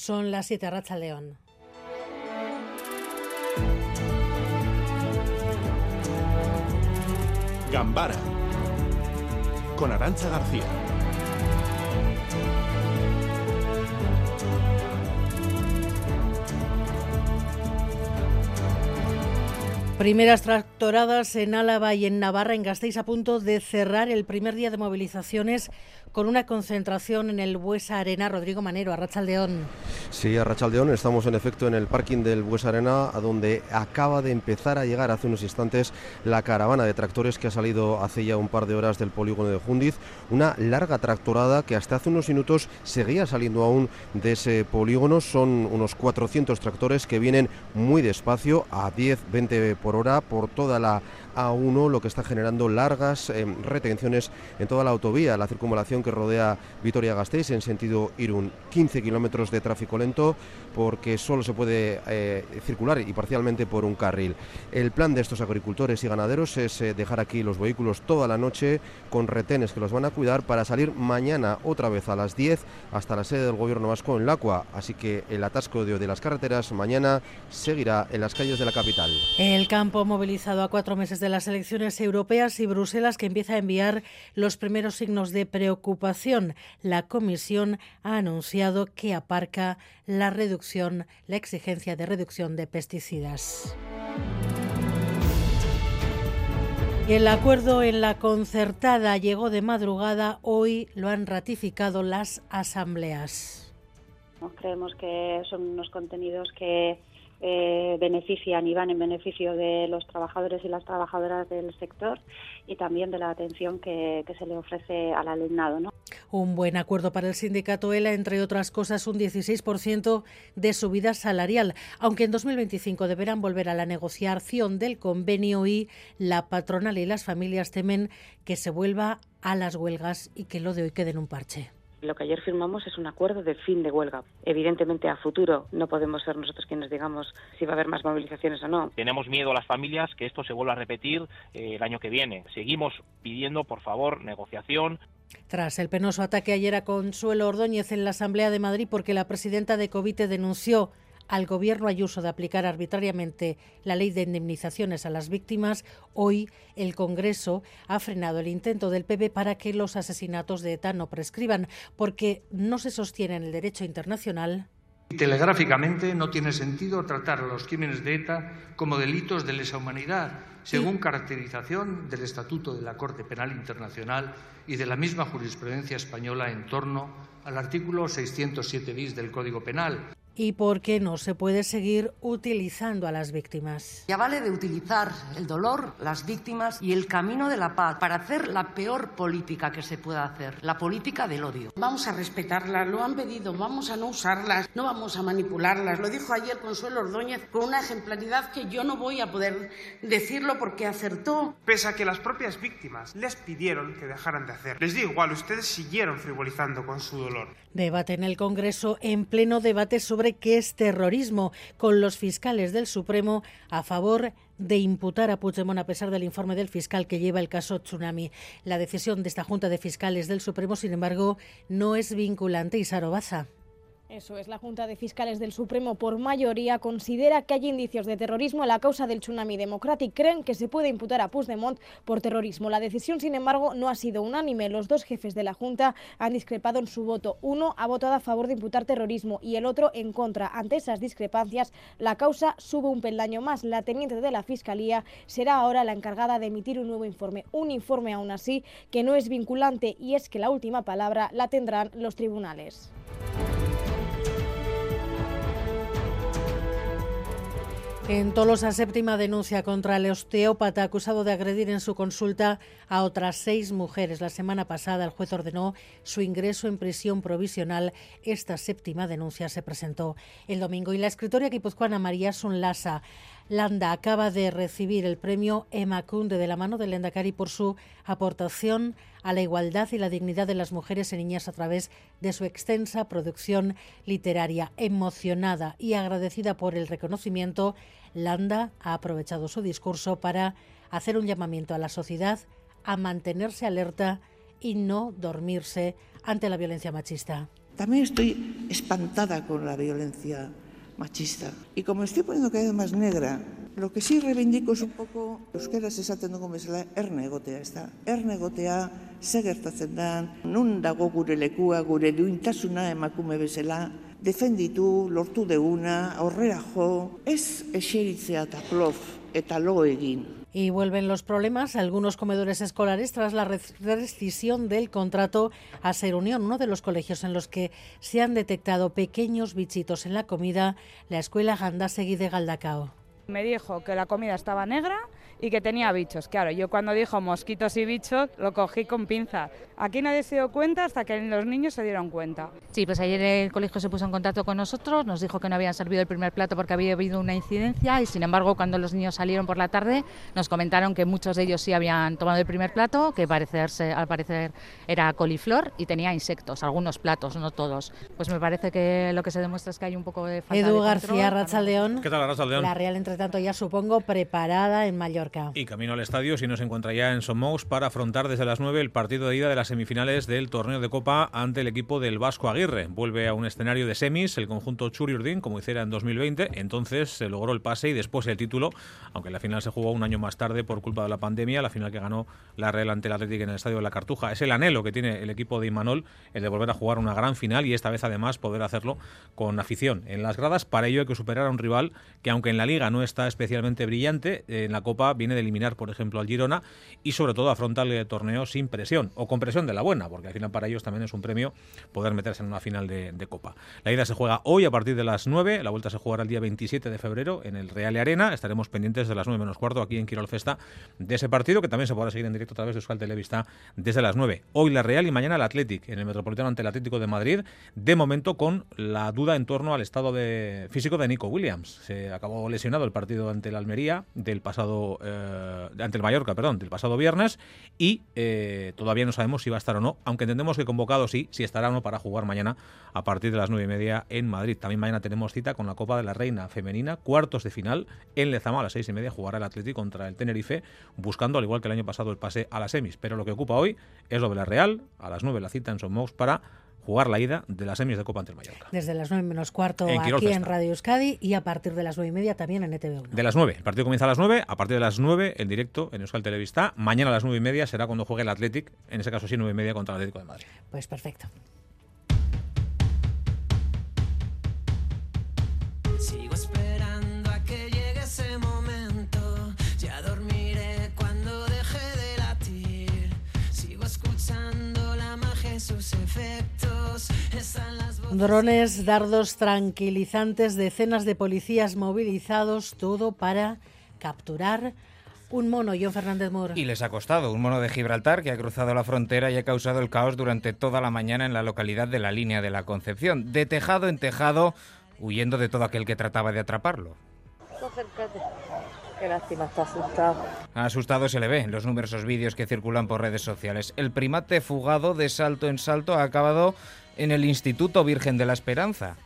Son las 7 Racha León. Gambara con Arancha García. Primeras tractoradas en Álava y en Navarra, en Gasteiz, a punto de cerrar el primer día de movilizaciones con una concentración en el Buesa Arena. Rodrigo Manero, Arrachaldeón. Sí, Arrachaldeón, estamos en efecto en el parking del Buesa Arena, a donde acaba de empezar a llegar hace unos instantes la caravana de tractores que ha salido hace ya un par de horas del polígono de Jundiz. Una larga tractorada que hasta hace unos minutos seguía saliendo aún de ese polígono. Son unos 400 tractores que vienen muy despacio, a 10, 20 por hora, por toda la A1, lo que está generando largas eh, retenciones en toda la autovía, la circunvalación que rodea Vitoria-Gasteiz en sentido Irún. 15 kilómetros de tráfico lento porque solo se puede eh, circular y parcialmente por un carril. El plan de estos agricultores y ganaderos es eh, dejar aquí los vehículos toda la noche con retenes que los van a cuidar para salir mañana otra vez a las 10 hasta la sede del gobierno vasco en Lacua. Así que el atasco de, de las carreteras mañana seguirá en las calles de la capital. El campo movilizado a cuatro meses de las elecciones europeas y Bruselas que empieza a enviar los primeros signos de preocupación. La Comisión ha anunciado que aparca la reducción, la exigencia de reducción de pesticidas. El acuerdo en la concertada llegó de madrugada. Hoy lo han ratificado las asambleas. Creemos que son unos contenidos que eh, benefician y van en beneficio de los trabajadores y las trabajadoras del sector y también de la atención que, se le ofrece al alumnado. ¿no? Un buen acuerdo para el sindicato ELA, entre otras cosas, un 16% de subida salarial, aunque en 2025 deberán volver a la negociación del convenio y la patronal y las familias temen que se vuelva a las huelgas y que lo de hoy quede en un parche. Lo que ayer firmamos es un acuerdo de fin de huelga. Evidentemente, a futuro no podemos ser nosotros quienes digamos si va a haber más movilizaciones o no. Tenemos miedo a las familias que esto se vuelva a repetir eh, el año que viene. Seguimos pidiendo, por favor, negociación. Tras el penoso ataque ayer a Consuelo Ordóñez en la Asamblea de Madrid porque la presidenta de Covite denunció al gobierno Ayuso de aplicar arbitrariamente la ley de indemnizaciones a las víctimas, hoy el Congreso ha frenado el intento del PP para que los asesinatos de ETA no prescriban, porque no se sostiene en el derecho internacional. Telegráficamente no tiene sentido tratar a los crímenes de ETA como delitos de lesa humanidad, según caracterización del Estatuto de la Corte Penal Internacional y de la misma jurisprudencia española en torno al artículo 607 bis del Código Penal y porque no se puede seguir utilizando a las víctimas. Ya vale de utilizar el dolor, las víctimas y el camino de la paz para hacer la peor política que se pueda hacer, la política del odio. Vamos a respetarlas, lo han pedido, vamos a no usarlas, no vamos a manipularlas. Lo dijo ayer Consuelo Ordóñez con una ejemplaridad que yo no voy a poder decirlo porque acertó. Pese a que las propias víctimas les pidieron que dejaran de hacer. Les digo igual, ustedes siguieron frivolizando con su dolor. Debate en el Congreso en pleno debate sobre que es terrorismo, con los fiscales del Supremo a favor de imputar a Puigdemont a pesar del informe del fiscal que lleva el caso Tsunami. La decisión de esta Junta de Fiscales del Supremo, sin embargo, no es vinculante y Sarobaza. Eso es, la Junta de Fiscales del Supremo por mayoría considera que hay indicios de terrorismo en la causa del tsunami democrático. Creen que se puede imputar a Puigdemont por terrorismo. La decisión, sin embargo, no ha sido unánime. Los dos jefes de la Junta han discrepado en su voto. Uno ha votado a favor de imputar terrorismo y el otro en contra. Ante esas discrepancias, la causa sube un peldaño más. La teniente de la Fiscalía será ahora la encargada de emitir un nuevo informe. Un informe, aún así, que no es vinculante y es que la última palabra la tendrán los tribunales. En Tolosa, séptima denuncia contra el osteópata acusado de agredir en su consulta a otras seis mujeres. La semana pasada el juez ordenó su ingreso en prisión provisional. Esta séptima denuncia se presentó el domingo y la escritora guipuzcoana María Sunlasa Landa acaba de recibir el premio Emma Kunde de la mano de Lendakari por su aportación a la igualdad y la dignidad de las mujeres y niñas a través de su extensa producción literaria. Emocionada y agradecida por el reconocimiento, Landa ha aprovechado su discurso para hacer un llamamiento a la sociedad a mantenerse alerta y no dormirse ante la violencia machista. También estoy espantada con la violencia machista. Y como estoy poniendo cada vez más negra, lo que sí reivindico es un poco euskeraz esaten dugu bezala erne egotea, ez da? Erne egotea, ze gertatzen da, nun dago gure lekua, gure duintasuna emakume bezala, defenditu, lortu deuna, aurrera jo, ez eseritzea eta plof eta lo egin. Y vuelven los problemas a algunos comedores escolares tras la rescisión del contrato a Ser Unión, uno de los colegios en los que se han detectado pequeños bichitos en la comida, la escuela Gandasegui de Galdacao. Me dijo que la comida estaba negra y que tenía bichos. Claro, yo cuando dijo mosquitos y bichos lo cogí con pinza. Aquí nadie se dio cuenta hasta que los niños se dieron cuenta. Sí, pues ayer el colegio se puso en contacto con nosotros, nos dijo que no habían servido el primer plato porque había habido una incidencia y sin embargo cuando los niños salieron por la tarde nos comentaron que muchos de ellos sí habían tomado el primer plato, que parecerse, al parecer era coliflor y tenía insectos, algunos platos, no todos. Pues me parece que lo que se demuestra es que hay un poco de falta Edu de García, Rachaldeón. ¿Qué tal, Rachaldeón? La Real, entre tanto, ya supongo preparada en Mallorca. Y camino al estadio, si no se encuentra ya en Somos, para afrontar desde las 9 el partido de ida de las semifinales del torneo de Copa ante el equipo del Vasco Aguirre. Vuelve a un escenario de semis el conjunto Churi Urdin, como hiciera en 2020. Entonces se logró el pase y después el título, aunque la final se jugó un año más tarde por culpa de la pandemia, la final que ganó la Real ante el Atlético en el estadio de la Cartuja. Es el anhelo que tiene el equipo de Imanol, el de volver a jugar una gran final y esta vez además poder hacerlo con afición en las gradas. Para ello hay que superar a un rival que, aunque en la liga no está especialmente brillante, en la Copa viene de eliminar, por ejemplo, al Girona y sobre todo afronta el torneo sin presión o con presión de la buena, porque al final para ellos también es un premio poder meterse en una final de, Copa. La ida se juega hoy a partir de las 9, la vuelta se jugará el día 27 de febrero en el Real Arena. Estaremos pendientes de las 9 menos cuarto aquí en Quirol Festa de ese partido que también se podrá seguir en directo a través de Euskal Televista desde las 9. Hoy la Real y mañana el Athletic en el Metropolitano ante el Atlético de Madrid, de momento con la duda en torno al estado de físico de Nico Williams. Se acabó lesionado el partido ante el Almería del pasado eh, ante el Mallorca, perdón, del pasado viernes y eh, todavía no sabemos si va a estar o no, aunque entendemos que convocado sí, si estará o no para jugar mañana a partir de las nueve y media en Madrid. También mañana tenemos cita con la Copa de la Reina Femenina, cuartos de final en Lezama a las seis y media jugará el Atlético contra el Tenerife, buscando al igual que el año pasado el pase a las semis. Pero lo que ocupa hoy es lo de la Real, a las nueve la cita en Somos para jugar la ida de las semis de Copa ante el Mallorca. Desde las 9 menos cuarto aquí en Radio Euskadi y a partir de las 9 y media también en ETV1. De las 9. El partido comienza a las 9. A partir de las 9 en directo en Euskal Televista. Mañana a las 9 y media será cuando juegue el Athletic. En ese caso sí, 9 y media contra el Atlético de Madrid. Pues perfecto. Sigo esperando Drones, dardos tranquilizantes, decenas de policías movilizados, todo para capturar un mono, John Fernández Moro. Y les ha costado. Un mono de Gibraltar que ha cruzado la frontera y ha causado el caos durante toda la mañana en la localidad de la Línea de la Concepción. De tejado en tejado, huyendo de todo aquel que trataba de atraparlo. Qué lástima, está asustado. Asustado se le ve en los numerosos vídeos que circulan por redes sociales. El primate fugado de salto en salto ha acabado en el Instituto Virgen de la Esperanza.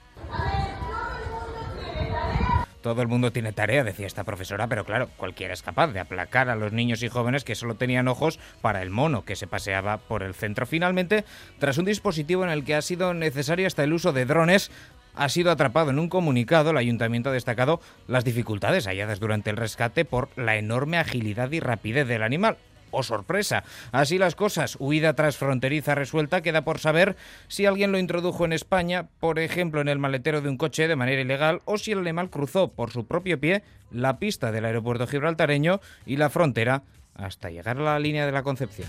Todo el mundo tiene tarea, decía esta profesora, pero claro, cualquiera es capaz de aplacar a los niños y jóvenes que solo tenían ojos para el mono que se paseaba por el centro. Finalmente, tras un dispositivo en el que ha sido necesario hasta el uso de drones, ha sido atrapado en un comunicado. El ayuntamiento ha destacado las dificultades halladas durante el rescate por la enorme agilidad y rapidez del animal. ¡Oh, sorpresa! Así las cosas, huida transfronteriza resuelta, queda por saber si alguien lo introdujo en España, por ejemplo en el maletero de un coche de manera ilegal, o si el animal cruzó por su propio pie la pista del aeropuerto gibraltareño y la frontera hasta llegar a la línea de la Concepción.